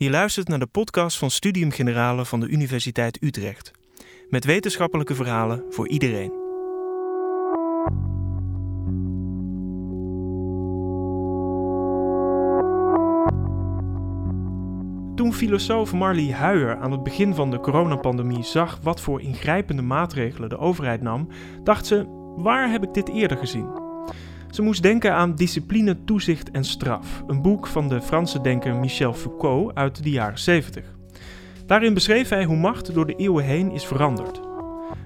Je luistert naar de podcast van Studium Generale van de Universiteit Utrecht. Met wetenschappelijke verhalen voor iedereen. Toen filosoof Marley Huijer aan het begin van de coronapandemie zag wat voor ingrijpende maatregelen de overheid nam, dacht ze: waar heb ik dit eerder gezien? Ze moest denken aan Discipline, Toezicht en Straf, een boek van de Franse denker Michel Foucault uit de jaren 70. Daarin beschreef hij hoe macht door de eeuwen heen is veranderd.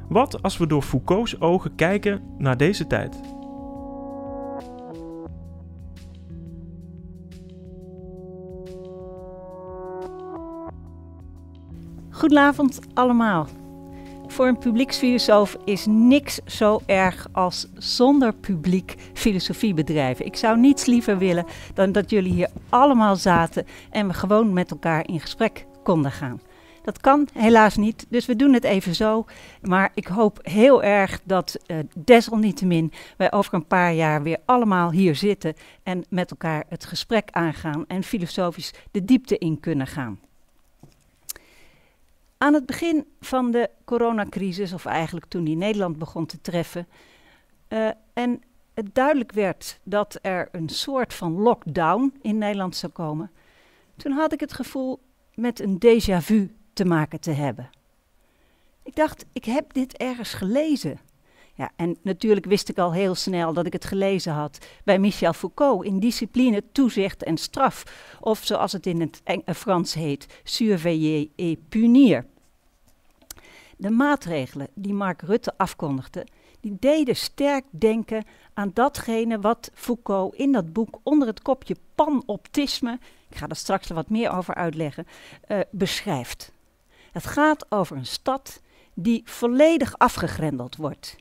Wat als we door Foucault's ogen kijken naar deze tijd? Goedenavond allemaal. Voor een publieksfilosoof is niks zo erg als zonder publiek filosofie bedrijven. Ik zou niets liever willen dan dat jullie hier allemaal zaten en we gewoon met elkaar in gesprek konden gaan. Dat kan helaas niet, dus we doen het even zo. Maar ik hoop heel erg dat uh, desalniettemin wij over een paar jaar weer allemaal hier zitten en met elkaar het gesprek aangaan en filosofisch de diepte in kunnen gaan. Aan het begin van de coronacrisis, of eigenlijk toen die Nederland begon te treffen, uh, en het duidelijk werd dat er een soort van lockdown in Nederland zou komen, toen had ik het gevoel met een déjà vu te maken te hebben. Ik dacht, ik heb dit ergens gelezen. Ja, en natuurlijk wist ik al heel snel dat ik het gelezen had bij Michel Foucault in Discipline, Toezicht en Straf. Of zoals het in het Frans heet, Surveiller et punir. De maatregelen die Mark Rutte afkondigde, die deden sterk denken aan datgene wat Foucault in dat boek onder het kopje panoptisme, ik ga er straks wat meer over uitleggen, uh, beschrijft. Het gaat over een stad die volledig afgegrendeld wordt.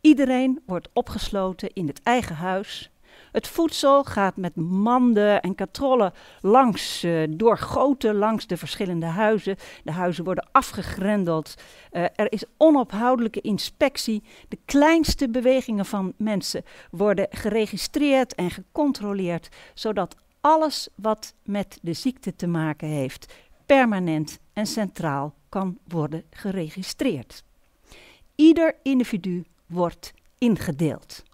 Iedereen wordt opgesloten in het eigen huis. Het voedsel gaat met manden en katrollen langs, uh, doorgoten langs de verschillende huizen. De huizen worden afgegrendeld. Uh, er is onophoudelijke inspectie. De kleinste bewegingen van mensen worden geregistreerd en gecontroleerd, zodat alles wat met de ziekte te maken heeft, permanent en centraal kan worden geregistreerd. Ieder individu wordt ingedeeld.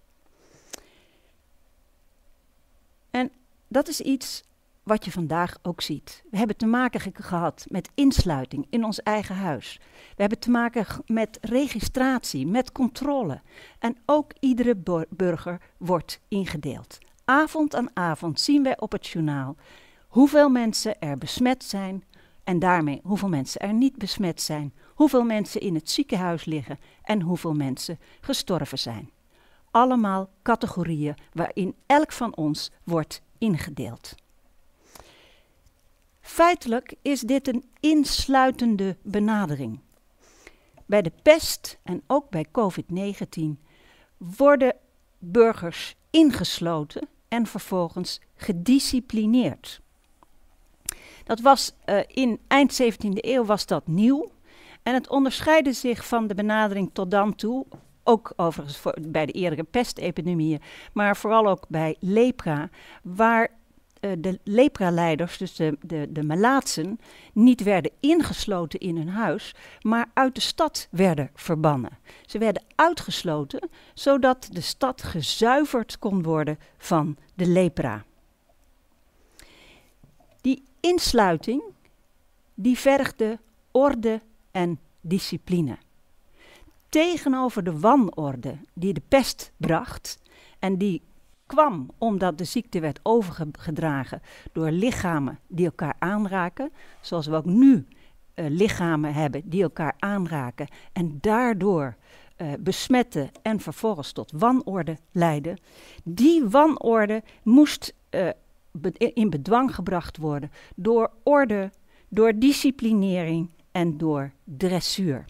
En dat is iets wat je vandaag ook ziet. We hebben te maken gehad met insluiting in ons eigen huis. We hebben te maken met registratie, met controle. En ook iedere burger wordt ingedeeld. Avond aan avond zien wij op het journaal hoeveel mensen er besmet zijn en daarmee hoeveel mensen er niet besmet zijn, hoeveel mensen in het ziekenhuis liggen en hoeveel mensen gestorven zijn allemaal categorieën waarin elk van ons wordt ingedeeld. Feitelijk is dit een insluitende benadering. Bij de pest en ook bij COVID-19 worden burgers ingesloten en vervolgens gedisciplineerd. Dat was uh, in eind 17e eeuw was dat nieuw en het onderscheidde zich van de benadering tot dan toe ook overigens bij de eerdere pestepidemieën, maar vooral ook bij lepra, waar uh, de lepra-leiders, dus de, de, de melaatsen, niet werden ingesloten in hun huis, maar uit de stad werden verbannen. Ze werden uitgesloten, zodat de stad gezuiverd kon worden van de lepra. Die insluiting, die vergde orde en discipline tegenover de wanorde die de pest bracht en die kwam omdat de ziekte werd overgedragen door lichamen die elkaar aanraken, zoals we ook nu uh, lichamen hebben die elkaar aanraken en daardoor uh, besmetten en vervolgens tot wanorde leiden. Die wanorde moest be in bedwang gebracht worden door orde, door disciplinering en door dressuur.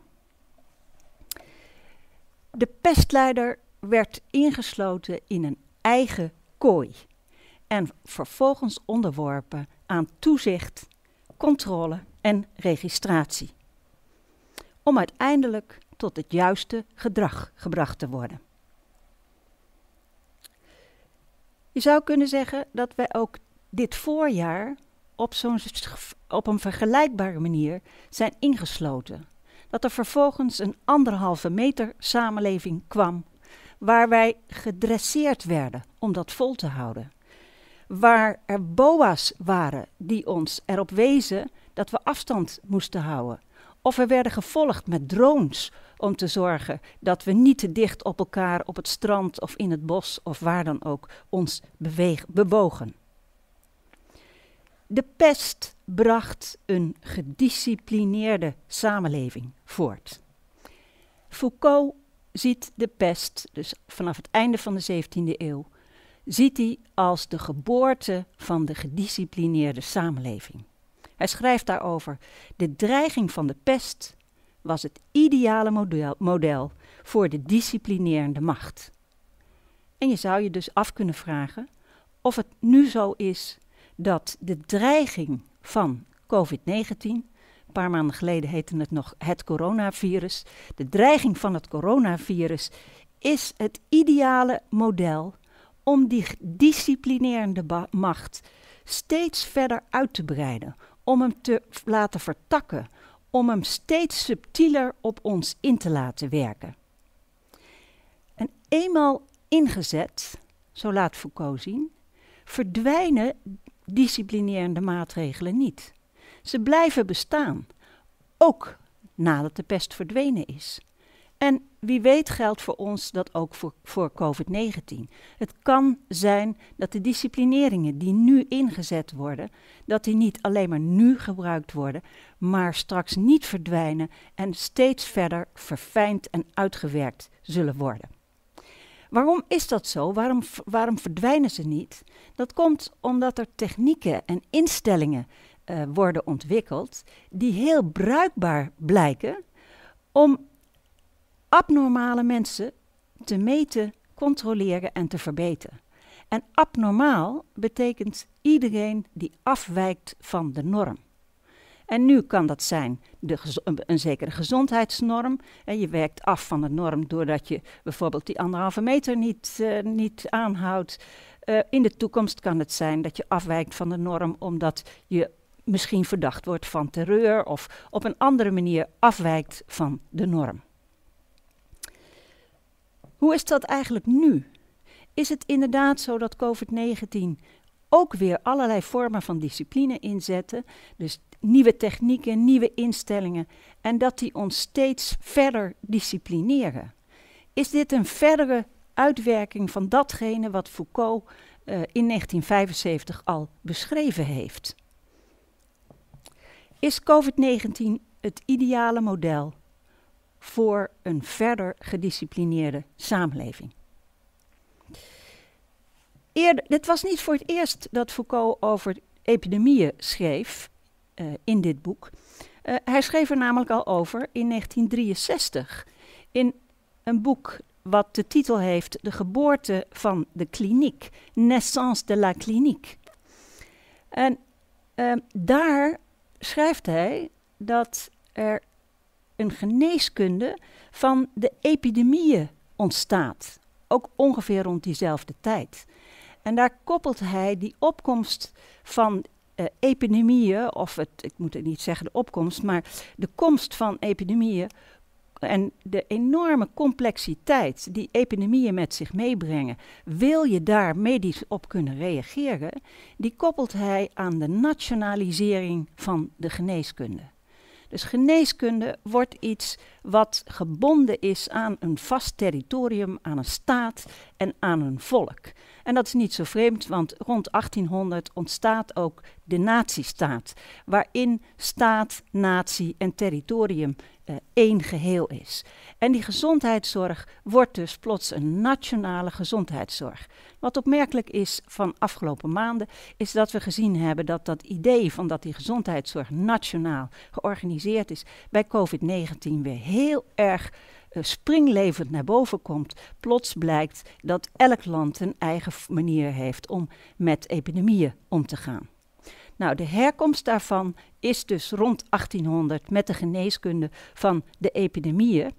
De pestleider werd ingesloten in een eigen kooi en vervolgens onderworpen aan toezicht, controle en registratie. Om uiteindelijk tot het juiste gedrag gebracht te worden. Je zou kunnen zeggen dat wij ook dit voorjaar op, op een vergelijkbare manier zijn ingesloten. Dat er vervolgens een anderhalve meter samenleving kwam, waar wij gedresseerd werden om dat vol te houden. Waar er boa's waren die ons erop wezen dat we afstand moesten houden. Of we werden gevolgd met drones om te zorgen dat we niet te dicht op elkaar op het strand of in het bos of waar dan ook ons bewogen. De pest bracht een gedisciplineerde samenleving voort. Foucault ziet de pest, dus vanaf het einde van de 17e eeuw, ziet hij als de geboorte van de gedisciplineerde samenleving. Hij schrijft daarover: De dreiging van de pest was het ideale model, model voor de disciplinerende macht. En je zou je dus af kunnen vragen of het nu zo is dat de dreiging van COVID-19, een paar maanden geleden heette het nog het coronavirus, de dreiging van het coronavirus is het ideale model om die disciplinerende macht steeds verder uit te breiden, om hem te laten vertakken, om hem steeds subtieler op ons in te laten werken. En eenmaal ingezet, zo laat Foucault zien, verdwijnen disciplinerende maatregelen niet. Ze blijven bestaan, ook nadat de pest verdwenen is. En wie weet geldt voor ons dat ook voor, voor COVID-19. Het kan zijn dat de disciplineringen die nu ingezet worden, dat die niet alleen maar nu gebruikt worden, maar straks niet verdwijnen en steeds verder verfijnd en uitgewerkt zullen worden. Waarom is dat zo? Waarom, waarom verdwijnen ze niet? Dat komt omdat er technieken en instellingen uh, worden ontwikkeld die heel bruikbaar blijken om abnormale mensen te meten, controleren en te verbeteren. En abnormaal betekent iedereen die afwijkt van de norm. En nu kan dat zijn de een zekere gezondheidsnorm. En je werkt af van de norm doordat je bijvoorbeeld die anderhalve meter niet, uh, niet aanhoudt. Uh, in de toekomst kan het zijn dat je afwijkt van de norm omdat je misschien verdacht wordt van terreur of op een andere manier afwijkt van de norm. Hoe is dat eigenlijk nu? Is het inderdaad zo dat COVID-19 ook weer allerlei vormen van discipline inzetten, dus nieuwe technieken, nieuwe instellingen, en dat die ons steeds verder disciplineren? Is dit een verdere uitwerking van datgene wat Foucault uh, in 1975 al beschreven heeft? Is COVID-19 het ideale model voor een verder gedisciplineerde samenleving. Eerder, dit was niet voor het eerst dat Foucault over epidemieën schreef uh, in dit boek. Uh, hij schreef er namelijk al over in 1963 in een boek wat de titel heeft De geboorte van de kliniek, Naissance de la clinique. En uh, daar schrijft hij dat er een geneeskunde van de epidemieën ontstaat. Ook ongeveer rond diezelfde tijd. En daar koppelt hij die opkomst van uh, epidemieën, of het, ik moet het niet zeggen de opkomst, maar de komst van epidemieën en de enorme complexiteit die epidemieën met zich meebrengen, wil je daar medisch op kunnen reageren, die koppelt hij aan de nationalisering van de geneeskunde. Dus geneeskunde wordt iets wat gebonden is aan een vast territorium, aan een staat en aan een volk. En dat is niet zo vreemd, want rond 1800 ontstaat ook de natiestaat, waarin staat, natie en territorium uh, één geheel is. En die gezondheidszorg wordt dus plots een nationale gezondheidszorg. Wat opmerkelijk is van afgelopen maanden, is dat we gezien hebben dat dat idee van dat die gezondheidszorg nationaal georganiseerd is, bij COVID-19 weer heel erg springlevend naar boven komt. Plots blijkt dat elk land een eigen manier heeft om met epidemieën om te gaan. Nou, de herkomst daarvan is dus rond 1800 met de geneeskunde van de epidemieën.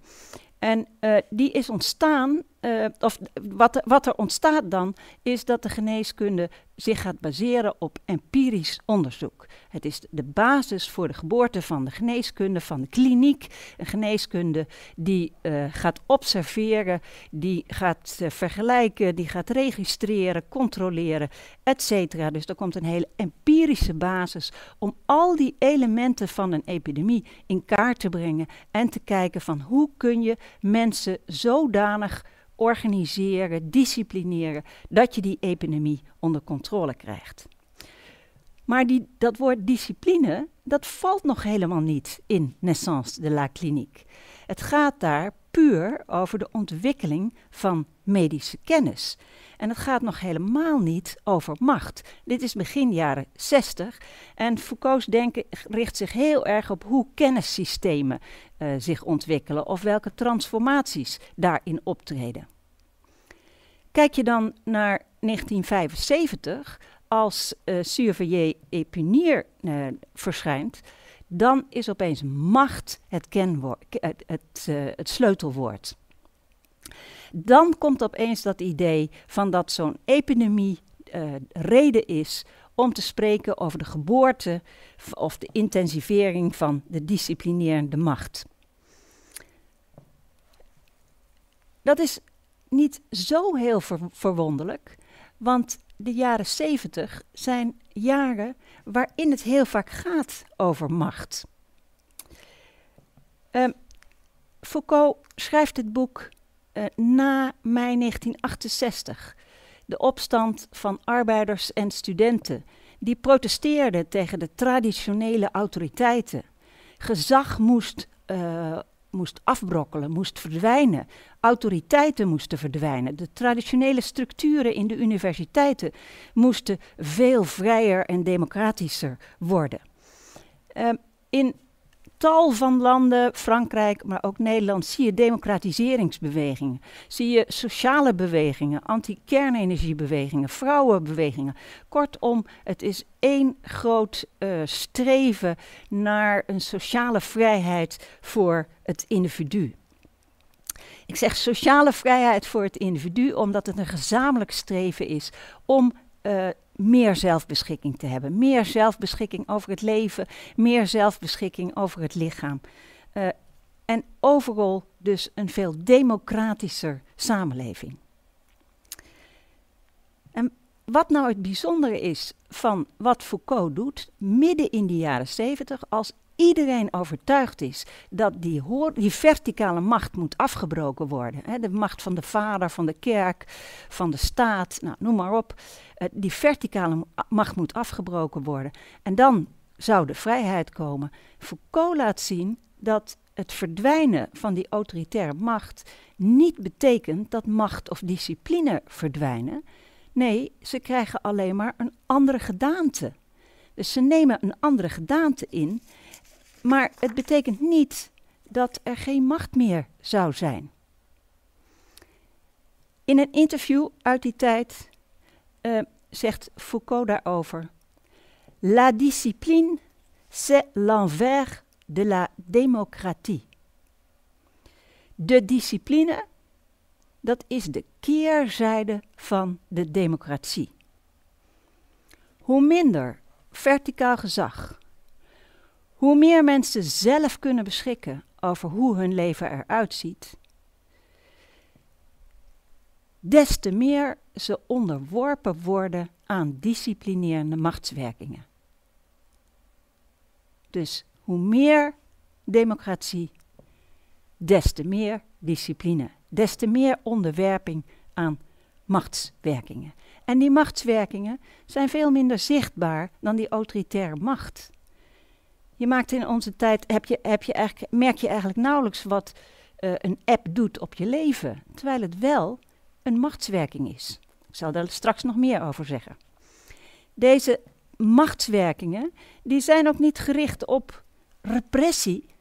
En uh, die is ontstaan uh, of wat, wat er ontstaat dan, is dat de geneeskunde zich gaat baseren op empirisch onderzoek. Het is de basis voor de geboorte van de geneeskunde, van de kliniek. Een geneeskunde die uh, gaat observeren, die gaat uh, vergelijken, die gaat registreren, controleren, etc. Dus er komt een hele empirische basis om al die elementen van een epidemie in kaart te brengen en te kijken van hoe kun je mensen zodanig organiseren, disciplineren, dat je die epidemie onder controle krijgt. Maar die, dat woord discipline, dat valt nog helemaal niet in Naissance de la Clinique. Het gaat daar puur over de ontwikkeling van medische kennis. En het gaat nog helemaal niet over macht. Dit is begin jaren 60 en Foucault's denken richt zich heel erg op hoe kennissystemen uh, zich ontwikkelen of welke transformaties daarin optreden. Kijk je dan naar 1975, als uh, Surveiller et Punir uh, verschijnt, dan is opeens macht het, het, het, uh, het sleutelwoord. Dan komt opeens dat idee van dat zo'n epidemie reden is om te spreken over de geboorte of de intensivering van de disciplinerende macht. Dat is niet zo heel ver verwonderlijk, want de jaren 70 zijn jaren waarin het heel vaak gaat over macht. Um, Foucault schrijft het boek uh, na mei 1968. De opstand van arbeiders en studenten die protesteerden tegen de traditionele autoriteiten. Gezag moest uh, moest afbrokkelen, moest verdwijnen. Autoriteiten moesten verdwijnen. De traditionele structuren in de universiteiten moesten veel vrijer en democratischer worden. Uh, in tal van landen, Frankrijk, maar ook Nederland, zie je democratiseringsbewegingen. Zie je sociale bewegingen, anti-kernenergiebewegingen, vrouwenbewegingen. Kortom, het is één groot uh, streven naar een sociale vrijheid voor het individu. Ik zeg sociale vrijheid voor het individu omdat het een gezamenlijk streven is om uh, meer zelfbeschikking te hebben. Meer zelfbeschikking over het leven, meer zelfbeschikking over het lichaam. Uh, en overal dus een veel democratischer samenleving. En wat nou het bijzondere is van wat Foucault doet, midden in de jaren 70, als iedereen overtuigd is dat die, die verticale macht moet afgebroken worden. Hè, de macht van de vader, van de kerk, van de staat, nou, noem maar op. Uh, die verticale macht moet afgebroken worden. En dan zou de vrijheid komen. Foucault laat zien dat het verdwijnen van die autoritaire macht niet betekent dat macht of discipline verdwijnen. Nee, ze krijgen alleen maar een andere gedaante. Dus ze nemen een andere gedaante in maar het betekent niet dat er geen macht meer zou zijn. In een interview uit die tijd uh, zegt Foucault daarover: La discipline, c'est l'envers de la démocratie. De discipline, dat is de keerzijde van de democratie. Hoe minder verticaal gezag, hoe meer mensen zelf kunnen beschikken over hoe hun leven eruit ziet, des te meer ze onderworpen worden aan disciplinerende machtswerkingen. Dus hoe meer democratie, des te meer discipline, des te meer onderwerping aan machtswerkingen. En die machtswerkingen zijn veel minder zichtbaar dan die autoritaire macht. Je maakt in onze tijd, heb je, heb je eigenlijk, merk je eigenlijk nauwelijks wat uh, een app doet op je leven. Terwijl het wel een machtswerking is. Ik zal daar straks nog meer over zeggen. Deze machtswerkingen, die zijn ook niet gericht op repressie.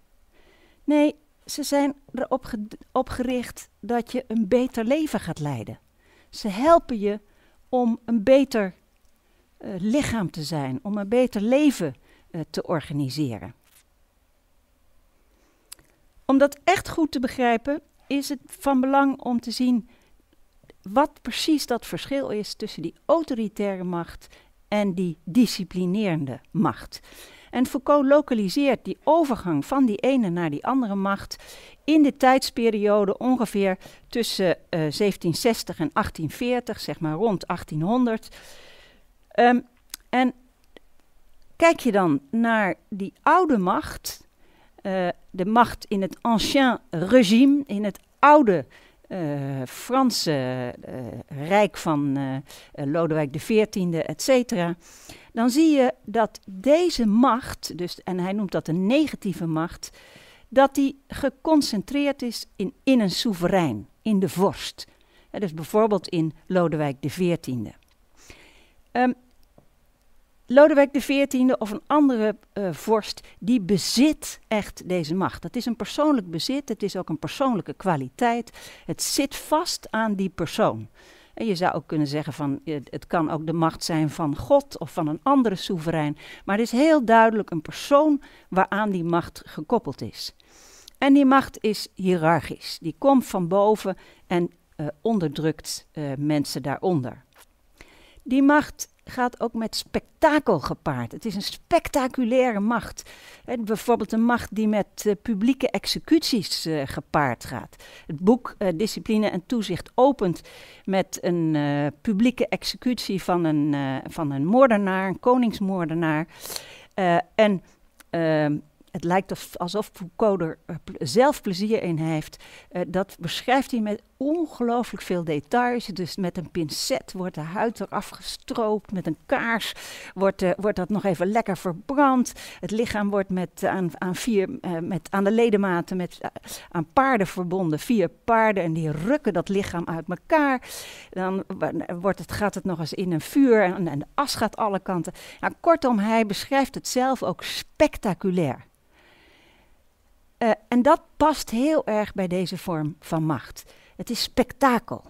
Nee, ze zijn erop op gericht dat je een beter leven gaat leiden. Ze helpen je om een beter uh, lichaam te zijn, om een beter leven te organiseren. Om dat echt goed te begrijpen, is het van belang om te zien wat precies dat verschil is tussen die autoritaire macht en die disciplinerende macht. En Foucault lokaliseert die overgang van die ene naar die andere macht in de tijdsperiode ongeveer tussen uh, 1760 en 1840, zeg maar rond 1800. Um, en kijk je dan naar die oude macht, uh, de macht in het ancien regime, in het oude uh, Franse uh, rijk van Lodewijk XIV, et cetera, dan zie je dat deze macht, dus, en hij noemt dat een negatieve macht, dat die geconcentreerd is in, in een soeverein, in de vorst. Ja, dus bijvoorbeeld in Lodewijk XIV. Um, Lodewijk XIV of een andere uh, vorst, die bezit echt deze macht. Dat is een persoonlijk bezit, het is ook een persoonlijke kwaliteit. Het zit vast aan die persoon. En je zou ook kunnen zeggen van het kan ook de macht zijn van God of van een andere soeverein. Maar het is heel duidelijk een persoon waaraan die macht gekoppeld is. En die macht is hiërarchisch. Die komt van boven en uh, onderdrukt mensen daaronder. Die macht gaat ook met spektakel gepaard. Het is een spectaculaire macht. bijvoorbeeld een macht die met uh, publieke executies uh, gepaard gaat. Het boek uh, Discipline en Toezicht opent met een publieke executie van een, van een moordenaar, een koningsmoordenaar. en ehm, het lijkt alsof Foucault er zelf plezier in heeft. Dat beschrijft hij met ongelooflijk veel details. Dus met een pincet wordt de huid eraf gestroopt. Met een kaars wordt, uh, wordt dat nog even lekker verbrand. Het lichaam wordt met, aan, aan, vier, met, aan de ledematen met, aan paarden verbonden. Vier paarden en die rukken dat lichaam uit elkaar. Dan wordt het, gaat het nog eens in een vuur en, en de as gaat alle kanten. Nou, kortom, hij beschrijft het zelf ook spectaculair. En dat past heel erg bij deze vorm van macht. Het is spektakel.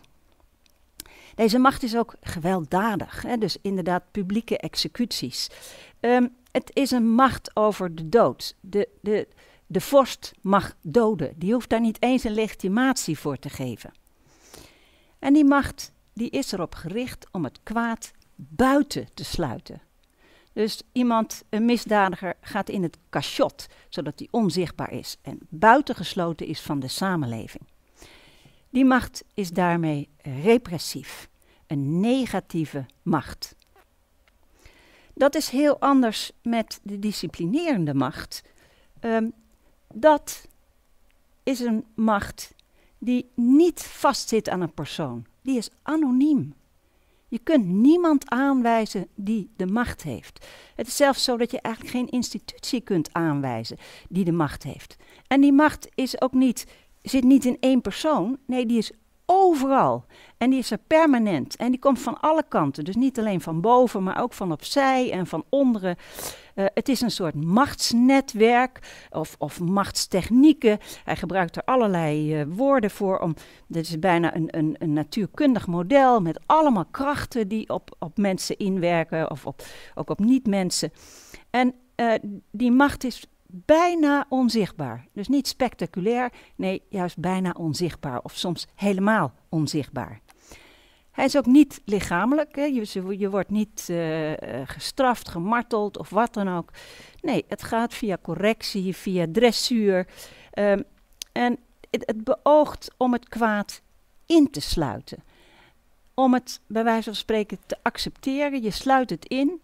Deze macht is ook gewelddadig, hè, dus inderdaad publieke executies. Um, het is een macht over de dood. De, de, de vorst mag doden. Die hoeft daar niet eens een legitimatie voor te geven. En die macht die is erop gericht om het kwaad buiten te sluiten. Dus iemand, een misdadiger, gaat in het cachot, zodat hij onzichtbaar is en buitengesloten is van de samenleving. Die macht is daarmee repressief, een negatieve macht. Dat is heel anders met de disciplinerende macht. Um, dat is een macht die niet vastzit aan een persoon. Die is anoniem. Je kunt niemand aanwijzen die de macht heeft. Het is zelfs zo dat je eigenlijk geen institutie kunt aanwijzen die de macht heeft. En die macht is ook niet, zit niet in één persoon. Nee, die is overal. En die is er permanent. En die komt van alle kanten. Dus niet alleen van boven, maar ook van opzij en van onderen. Uh, het is een soort machtsnetwerk of, of machtstechnieken. Hij gebruikt er allerlei uh, woorden voor. Om, dit is bijna een, een, een, natuurkundig model met allemaal krachten die op, op mensen inwerken of op, ook op niet-mensen. En uh, die macht is bijna onzichtbaar. Dus niet spectaculair, nee, juist bijna onzichtbaar of soms helemaal onzichtbaar. Hij is ook niet lichamelijk, hè. Je, je, wordt niet uh, gestraft, gemarteld of wat dan ook. Nee, het gaat via correctie, via dressuur. Um, en het, het beoogt om het kwaad in te sluiten. Om het bij wijze van spreken te accepteren. Je sluit het in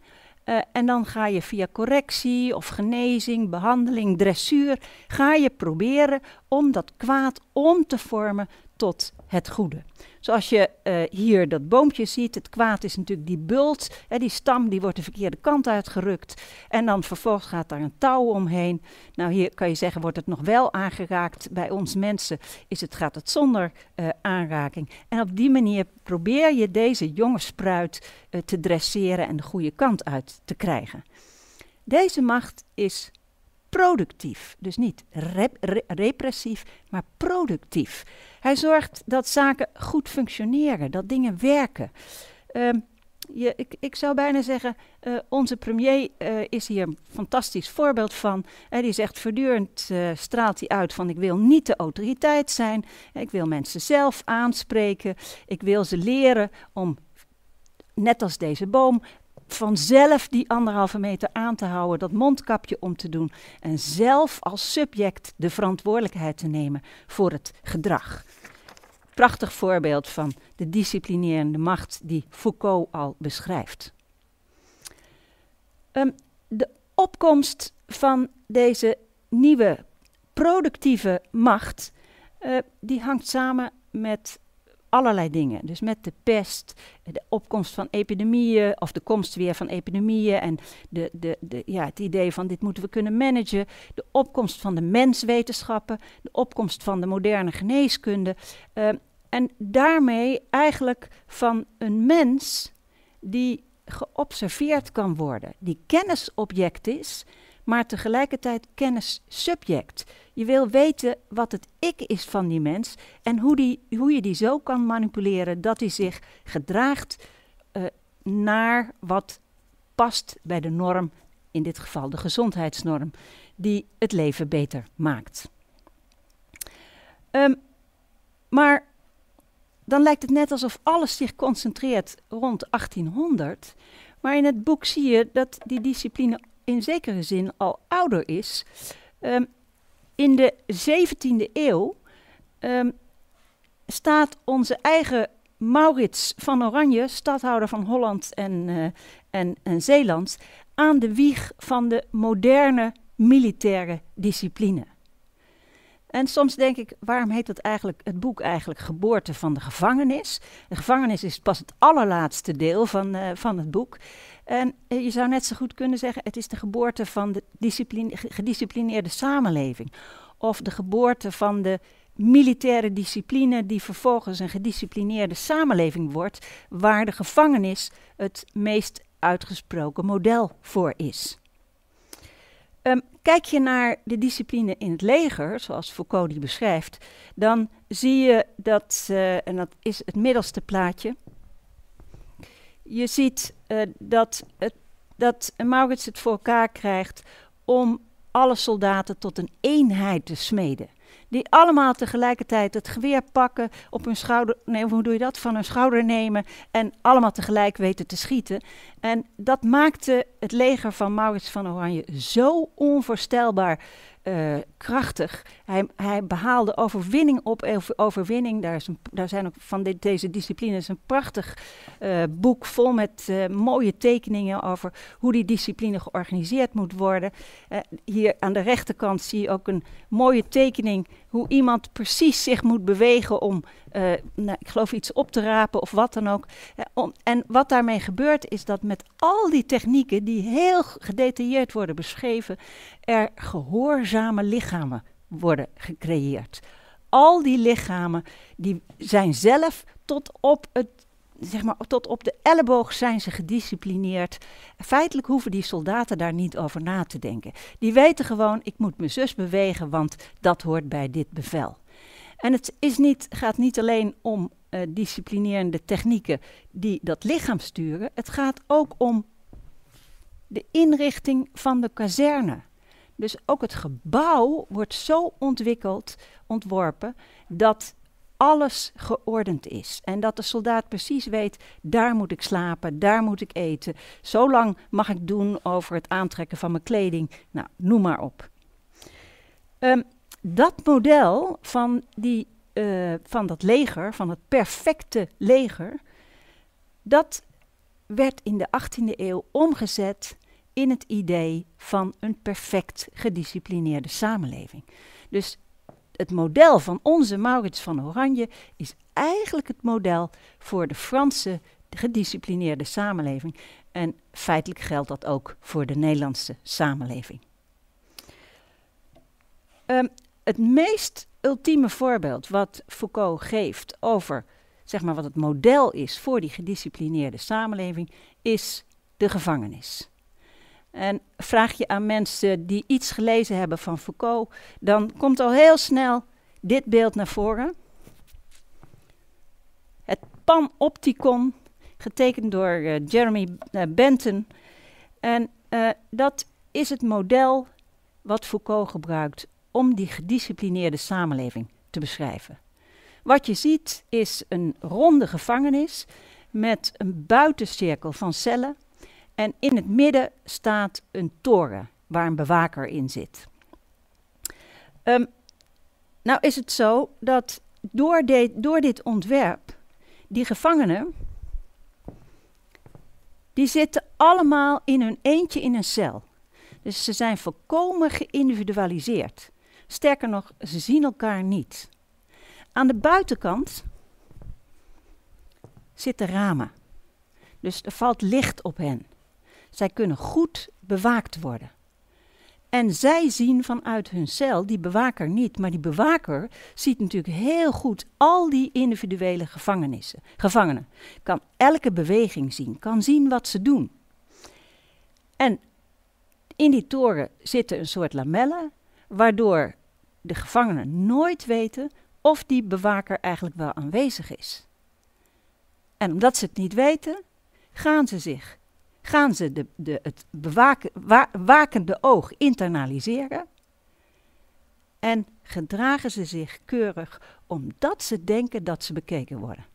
uh, en dan ga je via correctie of genezing, behandeling, dressuur, ga je proberen om dat kwaad om te vormen tot het goede. Zoals je uh, hier dat boompje ziet, het kwaad is natuurlijk die bult, hè, die stam die wordt de verkeerde kant uitgerukt en dan vervolgens gaat daar een touw omheen. Nou hier kan je zeggen, wordt het nog wel aangeraakt. Bij ons mensen is het, gaat het zonder uh, aanraking. En op die manier probeer je deze jonge spruit uh, te dresseren en de goede kant uit te krijgen. Deze macht is productief. Dus niet rep re repressief, maar productief. Hij zorgt dat zaken goed functioneren, dat dingen werken. Um, je, ik, ik zou bijna zeggen, uh, onze premier uh, is hier een fantastisch voorbeeld van. Uh, die zegt voortdurend, straalt hij uit van ik wil niet de autoriteit zijn. Ik wil mensen zelf aanspreken. Ik wil ze leren om, net als deze boom, vanzelf die anderhalve meter aan te houden, dat mondkapje om te doen en zelf als subject de verantwoordelijkheid te nemen voor het gedrag. Prachtig voorbeeld van de disciplinerende macht die Foucault al beschrijft. Um, de opkomst van deze nieuwe productieve macht, uh, die hangt samen met allerlei dingen. Dus met de pest, de opkomst van epidemieën, of de komst weer van epidemieën en de, de, de, ja, het idee van dit moeten we kunnen managen, de opkomst van de menswetenschappen, de opkomst van de moderne geneeskunde. Uh, en daarmee eigenlijk van een mens die geobserveerd kan worden, die kennisobject is, maar tegelijkertijd kennissubject. Je wil weten wat het ik is van die mens en hoe, die, hoe je die zo kan manipuleren dat hij zich gedraagt uh, naar wat past bij de norm, in dit geval de gezondheidsnorm, die het leven beter maakt. Um, maar dan lijkt het net alsof alles zich concentreert rond 1800. Maar in het boek zie je dat die discipline in zekere zin al ouder is. Um, in de 17e eeuw um, staat onze eigen Maurits van Oranje, stadhouder van Holland en, uh, en, en Zeeland, aan de wieg van de moderne militaire discipline. En soms denk ik, waarom heet het, eigenlijk, het boek eigenlijk Geboorte van de gevangenis? De gevangenis is pas het allerlaatste deel van, uh, van het boek. En uh, je zou net zo goed kunnen zeggen, het is de geboorte van de gedisciplineerde samenleving. Of de geboorte van de militaire discipline die vervolgens een gedisciplineerde samenleving wordt, waar de gevangenis het meest uitgesproken model voor is. Um, kijk je naar de discipline in het leger, zoals Foucault die beschrijft, dan zie je dat, uh, en dat is het middelste plaatje, je ziet uh, dat, het, dat Maurits het voor elkaar krijgt om alle soldaten tot een eenheid te smeden die allemaal tegelijkertijd het geweer pakken, op hun schouder, nee, hoe doe je dat? Van hun schouder nemen en allemaal tegelijk weten te schieten. En dat maakte het leger van Maurits van Oranje zo onvoorstelbaar uh, krachtig. Hij, hij, behaalde overwinning op overwinning. Daar, is een, daar zijn ook van dit, deze disciplines een prachtig uh, boek vol met mooie tekeningen over hoe die discipline georganiseerd moet worden. hier aan de rechterkant zie je ook een mooie tekening hoe iemand precies zich moet bewegen om, nou, ik geloof, iets op te rapen of wat dan ook. Om, en wat daarmee gebeurt is dat met al die technieken die heel gedetailleerd worden beschreven, er gehoorzame lichamen worden gecreëerd. Al die lichamen die zijn zelf tot op het zeg maar, tot op de elleboog zijn ze gedisciplineerd. Feitelijk hoeven die soldaten daar niet over na te denken. Die weten gewoon, ik moet mijn zus bewegen, want dat hoort bij dit bevel. En het is niet, gaat niet alleen om uh, disciplinerende technieken die dat lichaam sturen. Het gaat ook om de inrichting van de kazerne. Dus ook het gebouw wordt zo ontwikkeld, ontworpen, dat alles geordend is. En dat de soldaat precies weet, daar moet ik slapen, daar moet ik eten. Zo lang mag ik doen over het aantrekken van mijn kleding. Nou, noem maar op. Um, dat model van, die, uh, van dat leger, van het perfecte leger, dat werd in de 18e eeuw omgezet in het idee van een perfect gedisciplineerde samenleving. Dus het model van onze Maurits van Oranje is eigenlijk het model voor de Franse gedisciplineerde samenleving. En feitelijk geldt dat ook voor de Nederlandse samenleving. Um, het meest ultieme voorbeeld wat Foucault geeft over zeg maar, wat het model is voor die gedisciplineerde samenleving, is de gevangenis. En vraag je aan mensen die iets gelezen hebben van Foucault, dan komt al heel snel dit beeld naar voren. Het panopticon getekend door eh, Jeremy uh, Benton. En dat is het model wat Foucault gebruikt om die gedisciplineerde samenleving te beschrijven. Wat je ziet is een ronde gevangenis met een buitencirkel van cellen. En in het midden staat een toren waar een bewaker in zit. Um, nou is het zo dat door, door dit ontwerp die gevangenen, die zitten allemaal in hun eentje in een cel. Dus ze zijn volkomen geïndividualiseerd. Sterker nog, ze zien elkaar niet. Aan de buitenkant zitten ramen. Dus er valt licht op hen. Zij kunnen goed bewaakt worden. En zij zien vanuit hun cel die bewaker niet. Maar die bewaker ziet natuurlijk heel goed al die individuele gevangenissen, gevangenen. Kan elke beweging zien, kan zien wat ze doen. En in die toren zitten een soort lamellen, waardoor de gevangenen nooit weten of die bewaker eigenlijk wel aanwezig is. En omdat ze het niet weten, gaan ze zich gaan ze de, de, het bewaken, wakende oog internaliseren en gedragen ze zich keurig omdat ze denken dat ze bekeken worden.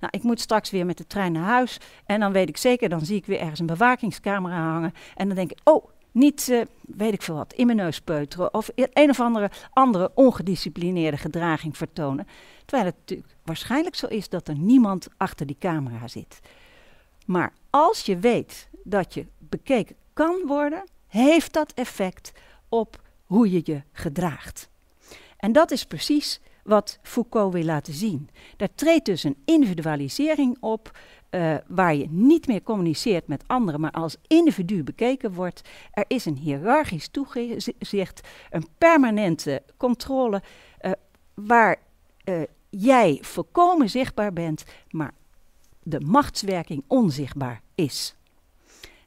Nou, ik moet straks weer met de trein naar huis en dan weet ik zeker, dan zie ik weer ergens een bewakingscamera hangen en dan denk ik, oh, niet, uh, weet ik veel wat, in mijn neus peuteren of een of andere, andere ongedisciplineerde gedraging vertonen. Terwijl het natuurlijk waarschijnlijk zo is dat er niemand achter die camera zit. Maar als je weet dat je bekeken kan worden, heeft dat effect op hoe je je gedraagt. En dat is precies wat Foucault wil laten zien. Daar treedt dus een individualisering op, uh, waar je niet meer communiceert met anderen, maar als individu bekeken wordt. Er is een hiërarchisch toezicht, een permanente controle, uh, waar uh, jij volkomen zichtbaar bent, maar de machtswerking onzichtbaar is.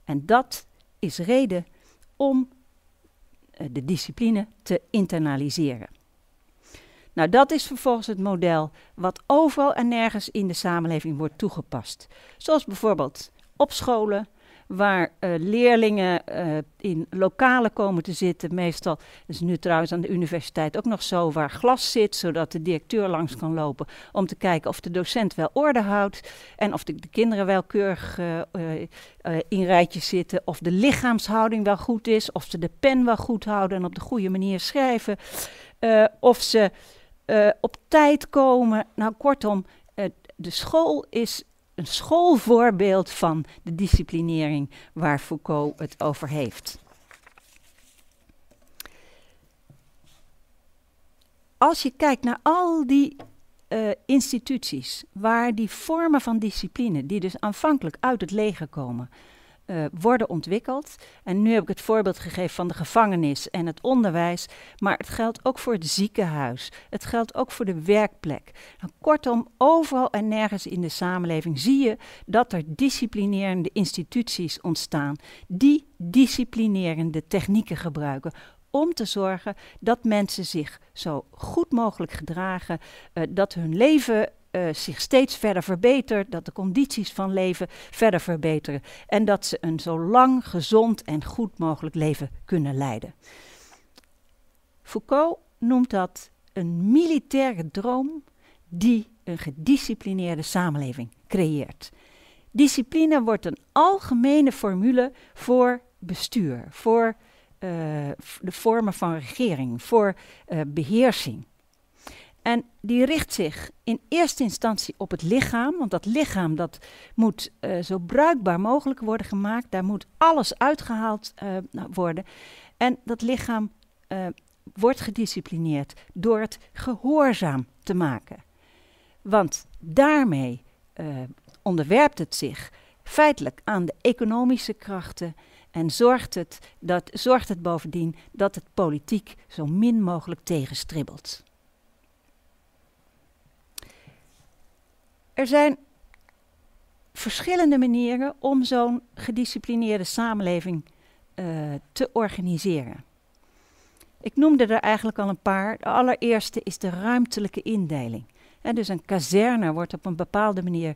En dat is reden om de discipline te internaliseren. Nou, dat is vervolgens het model wat overal en nergens in de samenleving wordt toegepast. Zoals bijvoorbeeld op scholen, waar uh, leerlingen uh, in lokalen komen te zitten. Meestal, is nu trouwens aan de universiteit ook nog zo, waar glas zit, zodat de directeur langs kan lopen om te kijken of de docent wel orde houdt en of de, de kinderen wel keurig uh, in rijtjes zitten, of de lichaamshouding wel goed is, of ze de pen wel goed houden en op de goede manier schrijven, of ze op tijd komen. Nou, kortom, de school is een schoolvoorbeeld van de disciplinering waar Foucault het over heeft. Als je kijkt naar al die uh, instituties waar die vormen van discipline, die dus aanvankelijk uit het leger komen, uh, worden ontwikkeld. En nu heb ik het voorbeeld gegeven van de gevangenis en het onderwijs, maar het geldt ook voor het ziekenhuis. Het geldt ook voor de werkplek. Nou, kortom, overal en nergens in de samenleving zie je dat er disciplinerende instituties ontstaan die disciplinerende technieken gebruiken om te zorgen dat mensen zich zo goed mogelijk gedragen, uh, dat hun leven uh, zich steeds verder verbetert, dat de condities van leven verder verbeteren en dat ze een zo lang, gezond en goed mogelijk leven kunnen leiden. Foucault noemt dat een militaire droom die een gedisciplineerde samenleving creëert. Discipline wordt een algemene formule voor bestuur, voor uh, de vormen van regering, voor uh, beheersing. En die richt zich in eerste instantie op het lichaam, want dat lichaam dat moet uh, zo bruikbaar mogelijk worden gemaakt. Daar moet alles uitgehaald uh, worden. En dat lichaam uh, wordt gedisciplineerd door het gehoorzaam te maken. Want daarmee onderwerpt het zich feitelijk aan de economische krachten en zorgt het, dat, zorgt het bovendien dat het politiek zo min mogelijk tegenstribbelt. Zijn verschillende manieren om zo'n gedisciplineerde samenleving uh, te organiseren. Ik noemde er eigenlijk al een paar. De allereerste is de ruimtelijke indeling. Dus een kazerne wordt op een bepaalde manier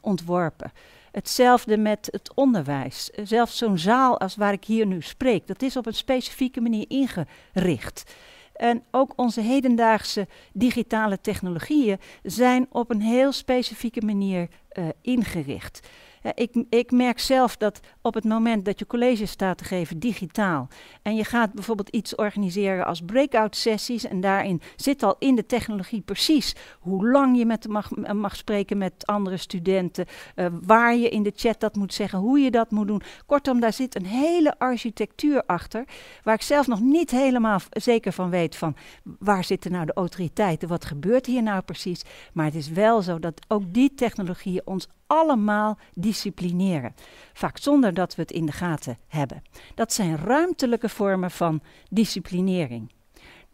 ontworpen. Hetzelfde met het onderwijs. Zelfs zo'n zaal als waar ik hier nu spreek, dat is op een specifieke manier ingericht. En ook onze hedendaagse digitale technologieën zijn op een heel specifieke manier uh, ingericht ik, ik, merk zelf dat op het moment dat je college staat te geven digitaal en je gaat bijvoorbeeld iets organiseren als breakout sessies en daarin zit al in de technologie precies hoe lang je met mag, mag spreken met andere studenten, uh, waar je in de chat dat moet zeggen, hoe je dat moet doen. Kortom, daar zit een hele architectuur achter waar ik zelf nog niet helemaal zeker van weet van waar zitten nou de autoriteiten, wat gebeurt hier nou precies. Maar het is wel zo dat ook die technologieën ons allemaal disciplineren. Vaak zonder dat we het in de gaten hebben. Dat zijn ruimtelijke vormen van disciplinering.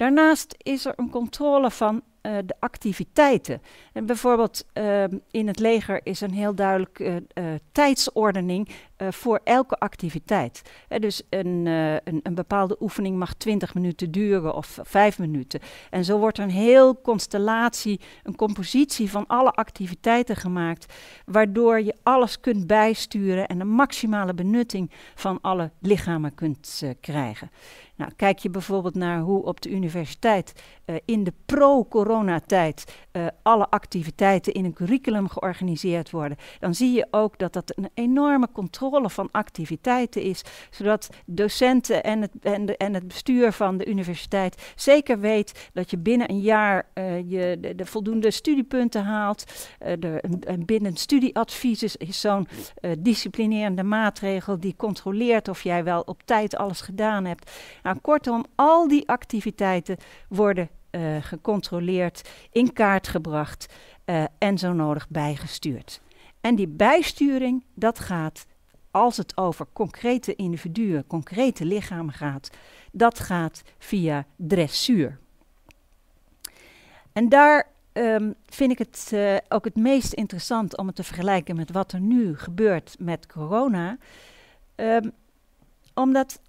Daarnaast is er een controle van uh, de activiteiten. En bijvoorbeeld uh, in het leger is een heel duidelijke uh, tijdsordening voor elke activiteit. dus een, een, een, bepaalde oefening mag 20 minuten duren of 5 minuten. En zo wordt een heel constellatie, een compositie van alle activiteiten gemaakt, waardoor je alles kunt bijsturen en een maximale benutting van alle lichamen kunt krijgen. Nou, kijk je bijvoorbeeld naar hoe op de universiteit uh, in de pro-coronatijd uh, alle activiteiten in een curriculum georganiseerd worden, dan zie je ook dat dat een enorme controle van activiteiten is, zodat docenten en het, en, de, en het bestuur van de universiteit zeker weet dat je binnen een jaar uh, je de, de, voldoende studiepunten haalt. de, een, binnen studieadvies is, is zo'n disciplinerende maatregel die controleert of jij wel op tijd alles gedaan hebt. Nou, kortom, al die activiteiten worden uh, gecontroleerd, in kaart gebracht uh, en zo nodig bijgestuurd. En die bijsturing, dat gaat, als het over concrete individuen, concrete lichamen gaat, dat gaat via dressuur. En daar um, vind ik het uh, ook het meest interessant om het te vergelijken met wat er nu gebeurt met corona. Um, omdat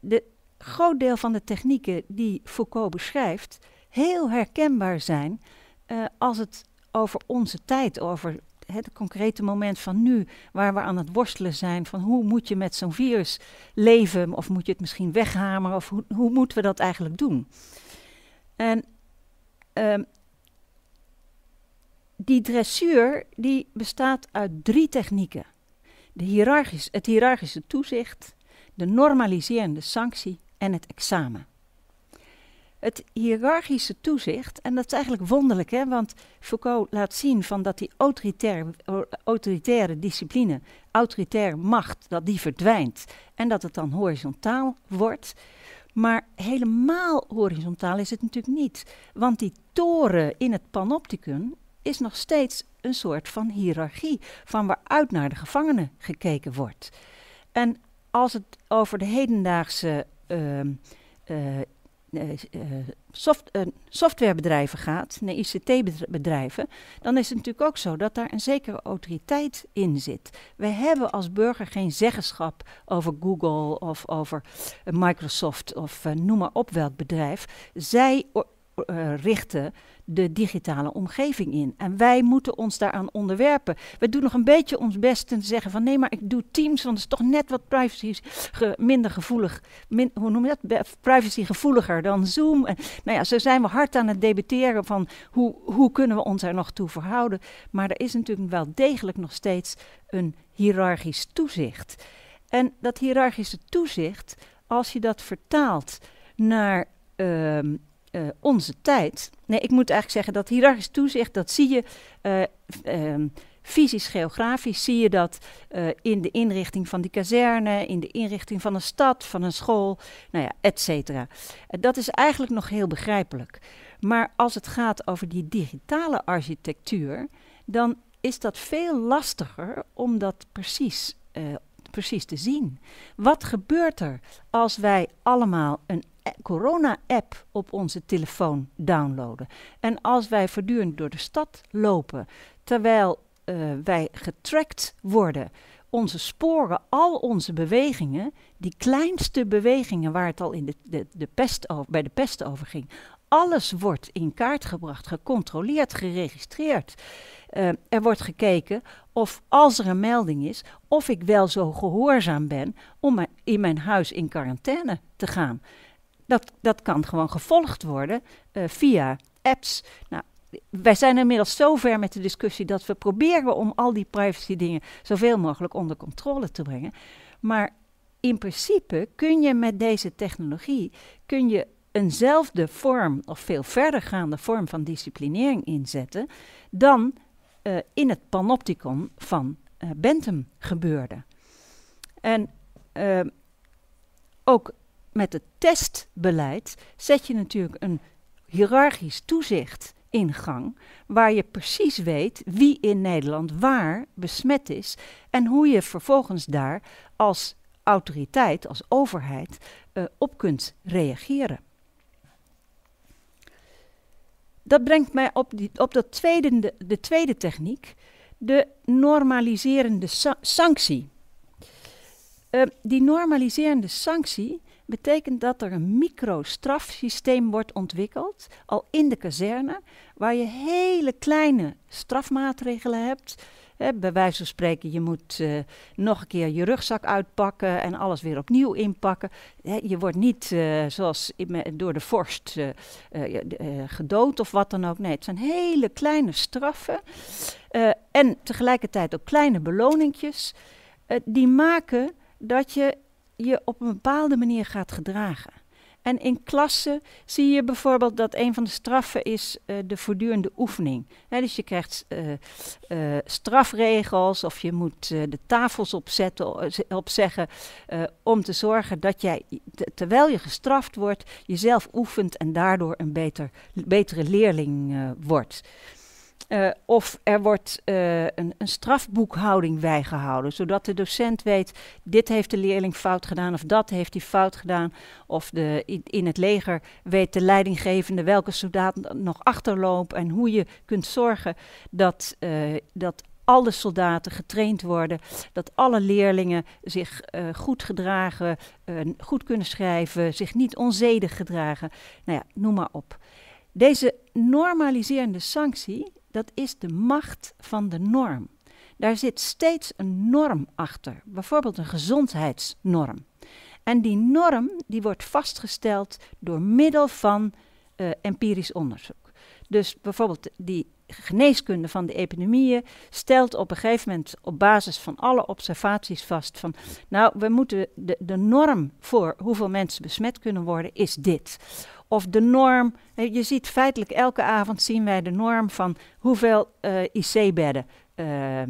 de groot deel van de technieken die Foucault beschrijft, heel herkenbaar zijn uh, als het over onze tijd, over het concrete moment van nu, waar we aan het worstelen zijn, van hoe moet je met zo'n virus leven, of moet je het misschien weghameren, of hoe, hoe moeten we dat eigenlijk doen? En uh, die dressuur die bestaat uit drie technieken. De het hiërarchische toezicht, de normaliserende sanctie en het examen. Het hiërarchische toezicht, en dat is eigenlijk wonderlijk, hè, want Foucault laat zien van dat die autoritaire, autoritaire discipline, autoritaire macht, dat die verdwijnt en dat het dan horizontaal wordt. Maar helemaal horizontaal is het natuurlijk niet, want die toren in het panopticum is nog steeds een soort van hiërarchie, van waaruit naar de gevangenen gekeken wordt. En als het over de hedendaagse soft, softwarebedrijven gaat, naar ICT-bedrijven, dan is het natuurlijk ook zo dat daar een zekere autoriteit in zit. Wij hebben als burger geen zeggenschap over Google of over Microsoft of noem maar op welk bedrijf. Zij richten de digitale omgeving in. En wij moeten ons daaraan onderwerpen. We doen nog een beetje ons best te zeggen van nee, maar ik doe Teams, want het is toch net wat privacy minder gevoelig. hoe noem je dat? Privacy gevoeliger dan Zoom. En, nou ja, zo zijn we hard aan het debatteren van hoe, hoe kunnen we ons er nog toe verhouden. Maar er is natuurlijk wel degelijk nog steeds een hiërarchisch toezicht. En dat hiërarchische toezicht, als je dat vertaalt naar uh, uh, onze tijd. Nee, ik moet eigenlijk zeggen dat hiërarchisch toezicht, dat zie je uh, fysisch geografisch, zie je dat in de inrichting van die kazerne, in de inrichting van een stad, van een school, nou ja, et cetera. dat is eigenlijk nog heel begrijpelijk. Maar als het gaat over die digitale architectuur, dan is dat veel lastiger om dat precies precies te zien. Wat gebeurt er als wij allemaal een corona-app op onze telefoon downloaden. En als wij voortdurend door de stad lopen, terwijl uh, wij getracked worden, onze sporen, al onze bewegingen, die kleinste bewegingen waar het al in de, de, de pest over, bij de pest over ging, alles wordt in kaart gebracht, gecontroleerd, geregistreerd. Uh, er wordt gekeken of als er een melding is, of ik wel zo gehoorzaam ben om in mijn huis in quarantaine te gaan. Dat, dat kan gewoon gevolgd worden uh, via apps. Nou, wij zijn inmiddels zo ver met de discussie dat we proberen om al die privacy dingen zoveel mogelijk onder controle te brengen. Maar in principe kun je met deze technologie kun je eenzelfde vorm of veel verdergaande vorm van disciplinering inzetten dan uh, in het panopticon van uh, Bentham gebeurde. En ook met het testbeleid zet je natuurlijk een hiërarchisch toezicht in gang, waar je precies weet wie in Nederland waar besmet is en hoe je vervolgens daar als autoriteit, als overheid, uh, op kunt reageren. Dat brengt mij op, die, op tweede, de, de tweede techniek, de normaliserende sa sanctie. Uh, die normaliserende sanctie betekent dat er een microstrafsysteem wordt ontwikkeld, al in de kazerne, waar je hele kleine strafmaatregelen hebt. Bij wijze van spreken, je moet uh, nog een keer je rugzak uitpakken en alles weer opnieuw inpakken. Je wordt niet uh, zoals door de vorst uh, gedood of wat dan ook. Nee, het zijn hele kleine straffen en tegelijkertijd ook kleine beloningjes. die maken dat je je op een bepaalde manier gaat gedragen. En in klassen zie je bijvoorbeeld dat een van de straffen is uh, de voortdurende oefening. dus je krijgt uh, uh, strafregels of je moet de tafels opzetten, opzeggen om te zorgen dat jij, terwijl je gestraft wordt, jezelf oefent en daardoor een beter, betere leerling wordt. Uh, of er wordt uh, een, een, strafboekhouding bijgehouden, zodat de docent weet, dit heeft de leerling fout gedaan of dat heeft hij fout gedaan. Of de, in, het leger weet de leidinggevende welke soldaten nog achterlopen en hoe je kunt zorgen dat, uh, dat alle soldaten getraind worden, dat alle leerlingen zich goed gedragen, goed kunnen schrijven, zich niet onzedig gedragen. Nou ja, noem maar op. Deze normaliserende sanctie dat is de macht van de norm. Daar zit steeds een norm achter, bijvoorbeeld een gezondheidsnorm. En die norm die wordt vastgesteld door middel van uh, empirisch onderzoek. Dus bijvoorbeeld die geneeskunde van de epidemieën stelt op een gegeven moment op basis van alle observaties vast van, nou, we moeten de, de norm voor hoeveel mensen besmet kunnen worden is dit. Of de norm, je ziet feitelijk elke avond zien wij de norm van hoeveel uh, IC-bedden uh,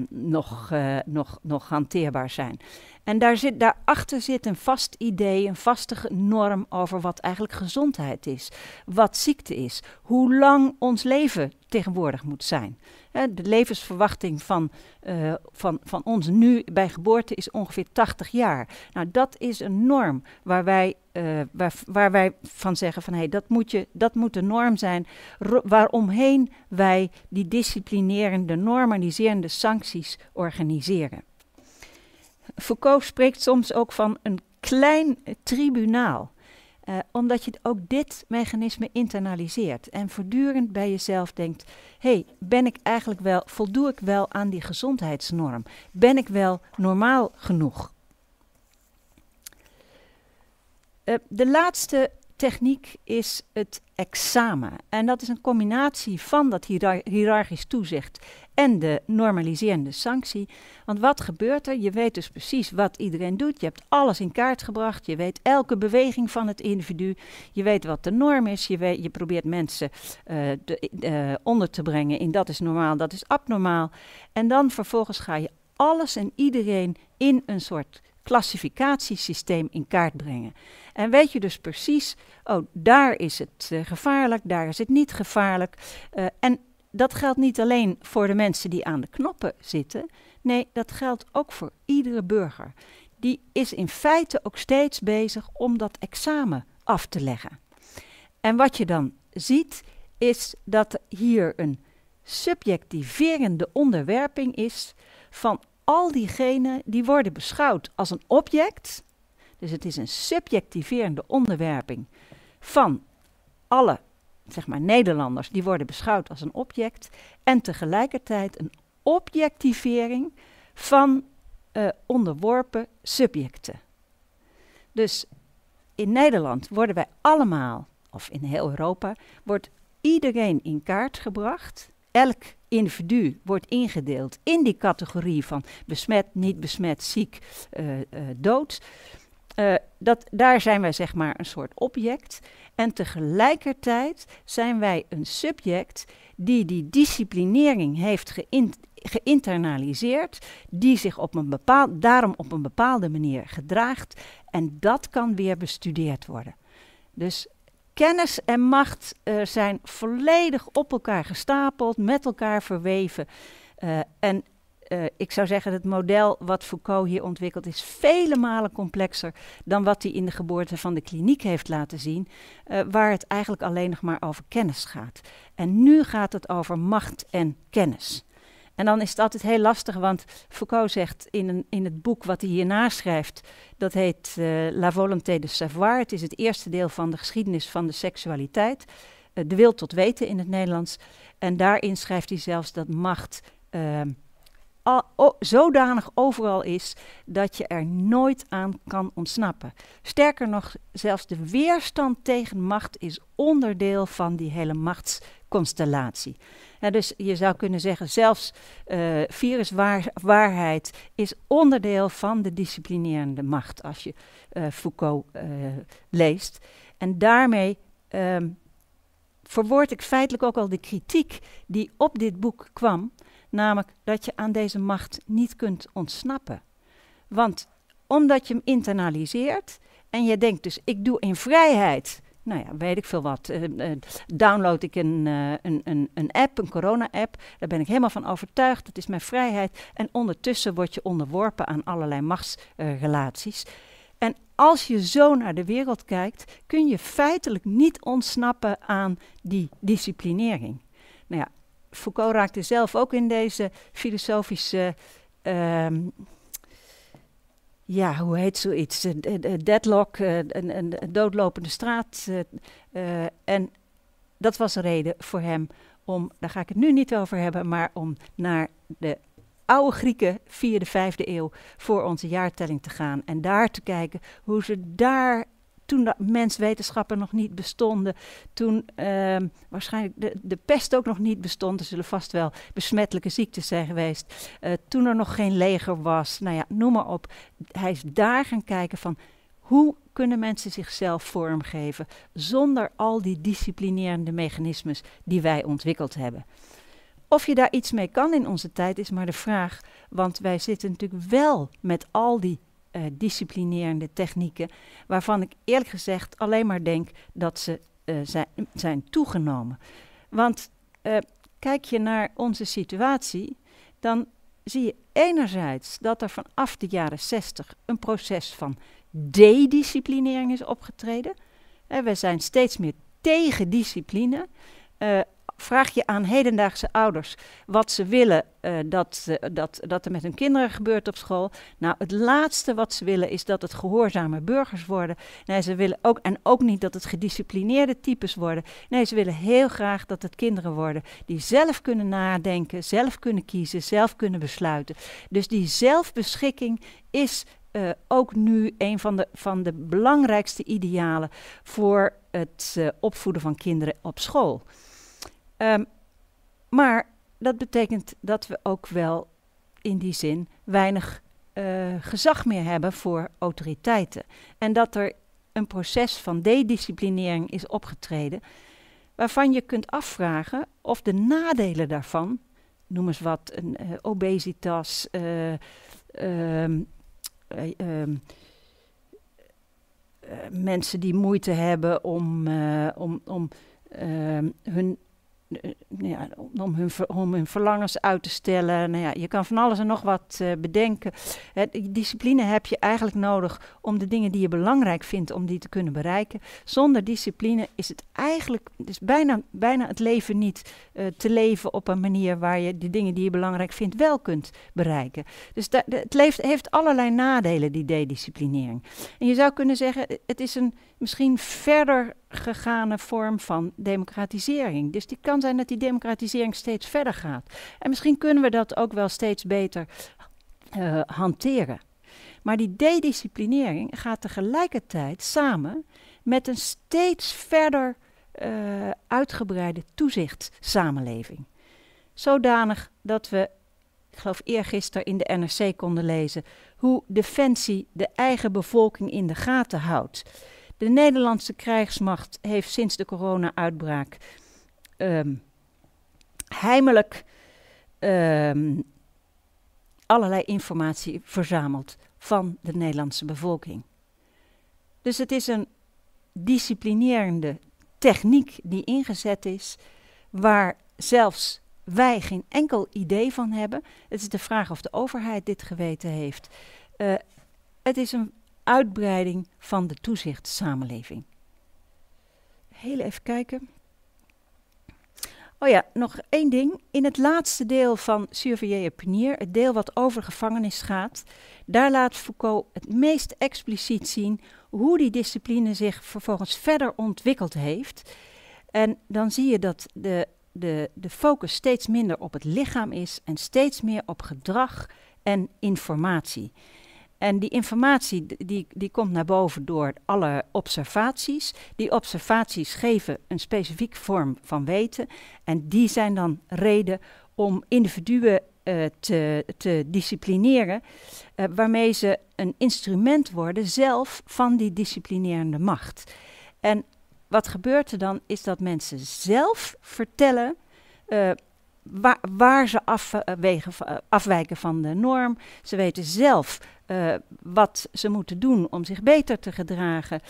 nog, uh, nog, nog hanteerbaar zijn. En daar zit, daarachter zit een vast idee, een vaste norm over wat eigenlijk gezondheid is, wat ziekte is, hoe lang ons leven tegenwoordig moet zijn. De levensverwachting van, uh, van, van ons nu bij geboorte is ongeveer 80 jaar. Nou, dat is een norm waar wij, uh, waar, waar wij van zeggen van hey, dat, moet je, dat moet de norm zijn waaromheen wij die disciplinerende, normaliserende sancties organiseren. Foucault spreekt soms ook van een klein tribunaal. Uh, omdat je ook dit mechanisme internaliseert en voortdurend bij jezelf denkt: hey, ben ik eigenlijk wel, voldoe ik wel aan die gezondheidsnorm? Ben ik wel normaal genoeg? Uh, de laatste techniek is het examen. En dat is een combinatie van dat hiërarchisch toezicht en de normaliserende sanctie. Want wat gebeurt er? Je weet dus precies wat iedereen doet. Je hebt alles in kaart gebracht. Je weet elke beweging van het individu. Je weet wat de norm is. Je, weet, je probeert mensen de, uh, onder te brengen in dat is normaal, dat is abnormaal. En dan vervolgens ga je alles en iedereen in een soort klassificatiesysteem in kaart brengen. En weet je dus precies, oh, daar is het uh, gevaarlijk, daar is het niet gevaarlijk. Uh, en dat geldt niet alleen voor de mensen die aan de knoppen zitten. Nee, dat geldt ook voor iedere burger. Die is in feite ook steeds bezig om dat examen af te leggen. En wat je dan ziet, is dat hier een subjectiverende onderwerping is van al diegenen die worden beschouwd als een object. Dus het is een subjectiverende onderwerping van alle zeg maar Nederlanders, die worden beschouwd als een object. En tegelijkertijd een objectivering van uh, onderworpen subjecten. Dus in Nederland worden wij allemaal, of in heel Europa, wordt iedereen in kaart gebracht. Elk individu wordt ingedeeld in die categorie van besmet, niet besmet, ziek, uh, uh, dood. Uh, dat, daar zijn wij zeg maar een soort object. En tegelijkertijd zijn wij een subject die die disciplinering heeft geïn, geïnternaliseerd, die zich op een bepaald, daarom op een bepaalde manier gedraagt. En dat kan weer bestudeerd worden. Dus kennis en macht uh, zijn volledig op elkaar gestapeld, met elkaar verweven. Uh, en uh, ik zou zeggen, het model wat Foucault hier ontwikkelt is vele malen complexer dan wat hij in de geboorte van de kliniek heeft laten zien, waar het eigenlijk alleen nog maar over kennis gaat. En nu gaat het over macht en kennis. En dan is het altijd heel lastig, want Foucault zegt in, een, in het boek wat hij hierna schrijft, dat heet uh, La volonté de savoir. Het is het eerste deel van de geschiedenis van de seksualiteit. Uh, de wil tot weten in het Nederlands. En daarin schrijft hij zelfs dat macht o, zodanig overal is dat je er nooit aan kan ontsnappen. Sterker nog, zelfs de weerstand tegen macht is onderdeel van die hele machtsconstellatie. Ja, dus je zou kunnen zeggen, zelfs uh, viruswaarheid is onderdeel van de disciplinerende macht, als je uh, Foucault uh, leest. En daarmee um, verwoord ik feitelijk ook al de kritiek die op dit boek kwam, namelijk dat je aan deze macht niet kunt ontsnappen. Want omdat je hem internaliseert en je denkt dus, ik doe in vrijheid nou ja, weet ik veel wat. Uh, uh, download ik een, uh, een, een, een app, een corona-app. Daar ben ik helemaal van overtuigd. Dat is mijn vrijheid. En ondertussen word je onderworpen aan allerlei machtsrelaties. en als je zo naar de wereld kijkt, kun je feitelijk niet ontsnappen aan die disciplinering. Nou ja, Foucault raakte zelf ook in deze filosofische ehm, ja, hoe heet zoiets? Uh, deadlock, uh, een, een, doodlopende straat. Uh, en dat was een reden voor hem om, daar ga ik het nu niet over hebben, maar om naar de oude Grieken, vierde, vijfde eeuw, voor onze jaartelling te gaan. En daar te kijken hoe ze daar toen de menswetenschappen nog niet bestonden, toen uh, waarschijnlijk de, de pest ook nog niet bestond, er zullen vast wel besmettelijke ziektes zijn geweest, uh, toen er nog geen leger was, nou ja, noem maar op. Hij is daar gaan kijken van hoe kunnen mensen zichzelf vormgeven zonder al die disciplinerende mechanismes die wij ontwikkeld hebben. Of je daar iets mee kan in onze tijd is maar de vraag, want wij zitten natuurlijk wel met al die uh, disciplinerende technieken, waarvan ik eerlijk gezegd alleen maar denk dat ze uh, zijn, toegenomen. Want uh, kijk je naar onze situatie, dan zie je enerzijds dat er vanaf de jaren 60 een proces van dedisciplinering is opgetreden. we zijn steeds meer tegen discipline. Vraag je aan hedendaagse ouders wat ze willen uh, dat, dat, dat er met hun kinderen gebeurt op school. Nou, het laatste wat ze willen is dat het gehoorzame burgers worden. Nee, ze willen ook, en ook niet dat het gedisciplineerde types worden. Nee, ze willen heel graag dat het kinderen worden die zelf kunnen nadenken, zelf kunnen kiezen, zelf kunnen besluiten. Dus die zelfbeschikking is uh, ook nu een van de, van de belangrijkste idealen voor het uh, opvoeden van kinderen op school. Um, maar dat betekent dat we ook wel in die zin weinig uh, gezag meer hebben voor autoriteiten. En dat er een proces van dedisciplinering is opgetreden, waarvan je kunt afvragen of de nadelen daarvan, noem eens wat, een uh, obesitas, uh, um, mensen die moeite hebben om, om, om ehm, hun uh, ja, om, hun om hun verlangens uit te stellen. Nou ja, je kan van alles en nog wat uh, bedenken. die discipline heb je eigenlijk nodig om de dingen die je belangrijk vindt, om die te kunnen bereiken. Zonder discipline is het eigenlijk is bijna, bijna het leven niet uh, te leven op een manier waar je de dingen die je belangrijk vindt wel kunt bereiken. Dus het heeft allerlei nadelen, die dedisciplinering. En je zou kunnen zeggen, het is een misschien verder gegane vorm van democratisering. Dus die kan zijn dat die democratisering steeds verder gaat. En misschien kunnen we dat ook wel steeds beter uh, hanteren. Maar die dedisciplinering gaat tegelijkertijd samen met een steeds verder uh, uitgebreide toezichtssamenleving. Zodanig dat we, ik geloof eergisteren in de NRC konden lezen, hoe Defensie de eigen bevolking in de gaten houdt. De Nederlandse krijgsmacht heeft sinds de corona-uitbraak um, heimelijk um, allerlei informatie verzameld van de Nederlandse bevolking. Dus het is een disciplinerende techniek die ingezet is, waar zelfs wij geen enkel idee van hebben. Het is de vraag of de overheid dit geweten heeft. Uh, het is een uitbreiding van de toezichtssamenleving. Heel even kijken. Oh ja, nog één ding. In het laatste deel van Surveiller et het deel wat over gevangenis gaat, daar laat Foucault het meest expliciet zien hoe die discipline zich vervolgens verder ontwikkeld heeft. En dan zie je dat de, de, de focus steeds minder op het lichaam is en steeds meer op gedrag en informatie. En die informatie die, die komt naar boven door alle observaties. Die observaties geven een specifieke vorm van weten. En die zijn dan reden om individuen uh, te, te disciplineren, uh, waarmee ze een instrument worden zelf van die disciplinerende macht. En wat gebeurt er dan, is dat mensen zelf vertellen uh, waar, ze afwegen, afwijken van de norm. Ze weten zelf uh, wat ze moeten doen om zich beter te gedragen.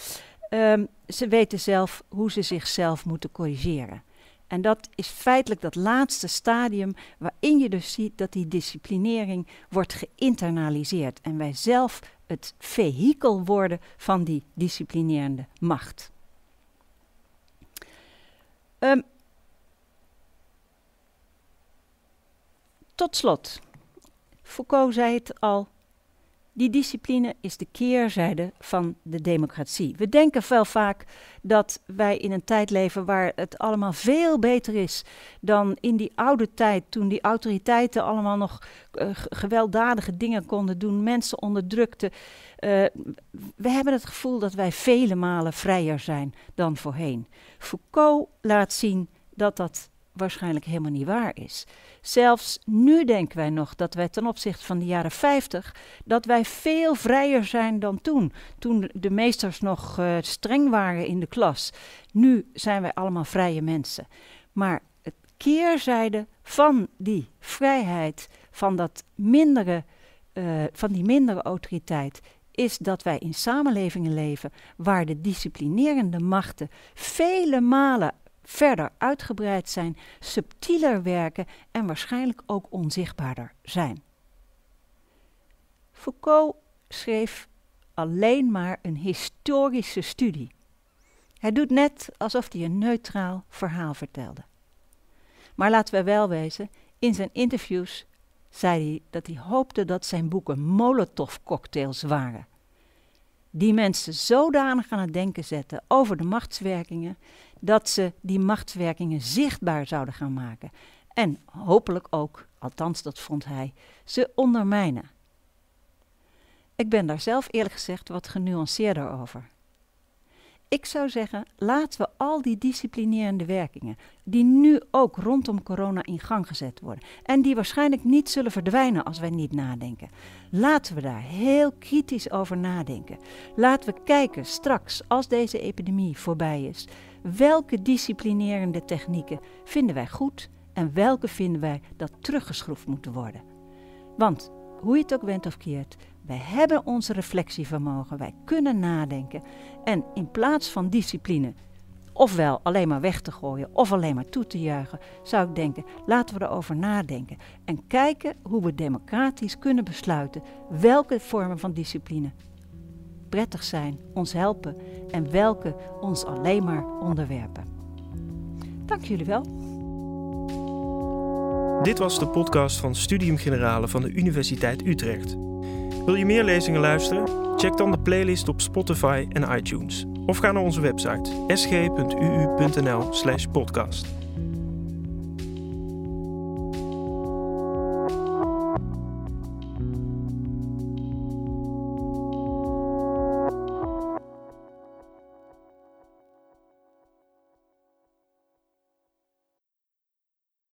Um, ze weten zelf hoe ze zichzelf moeten corrigeren. En dat is feitelijk dat laatste stadium waarin je dus ziet dat die disciplinering wordt geïnternaliseerd en wij zelf het vehikel worden van die disciplinerende macht. Um, tot slot, Foucault zei het al, die discipline is de keerzijde van de democratie. We denken wel vaak dat wij in een tijd leven waar het allemaal veel beter is dan in die oude tijd, toen die autoriteiten allemaal nog uh, gewelddadige dingen konden doen, mensen onderdrukten. Uh, we hebben het gevoel dat wij vele malen vrijer zijn dan voorheen. Foucault laat zien dat dat waarschijnlijk helemaal niet waar is. Zelfs nu denken wij nog dat wij ten opzichte van de jaren 50, dat wij veel vrijer zijn dan toen. Toen de meesters nog uh, streng waren in de klas. Nu zijn wij allemaal vrije mensen. Maar het keerzijde van die vrijheid, van, dat mindere, uh, van die mindere autoriteit, is dat wij in samenlevingen leven waar de disciplinerende machten vele malen verder uitgebreid zijn, subtieler werken en waarschijnlijk ook onzichtbaarder zijn. Foucault schreef alleen maar een historische studie. Hij doet net alsof hij een neutraal verhaal vertelde. Maar laten we wel wezen, in zijn interviews zei hij dat hij hoopte dat zijn boeken Molotov-cocktails waren. Die mensen zodanig aan het denken zetten over de machtswerkingen dat ze die machtswerkingen zichtbaar zouden gaan maken. En hopelijk ook, althans dat vond hij, ze ondermijnen. Ik ben daar zelf eerlijk gezegd wat genuanceerder over. Ik zou zeggen, laten we al die disciplinerende werkingen, die nu ook rondom corona in gang gezet worden, en die waarschijnlijk niet zullen verdwijnen als wij niet nadenken, laten we daar heel kritisch over nadenken. Laten we kijken straks, als deze epidemie voorbij is, welke disciplinerende technieken vinden wij goed en welke vinden wij dat teruggeschroefd moeten worden. Want hoe je het ook went of keert, wij hebben onze reflectievermogen, wij kunnen nadenken. En in plaats van discipline, ofwel alleen maar weg te gooien of alleen maar toe te juichen, zou ik denken: laten we erover nadenken en kijken hoe we democratisch kunnen besluiten welke vormen van discipline prettig zijn, ons helpen en welke ons alleen maar onderwerpen. Dank jullie wel. Dit was de podcast van Studium Generale van de Universiteit Utrecht. Wil je meer lezingen luisteren? Check dan de playlist op Spotify en iTunes Of ga naar onze website sg.uu.nl/podcast.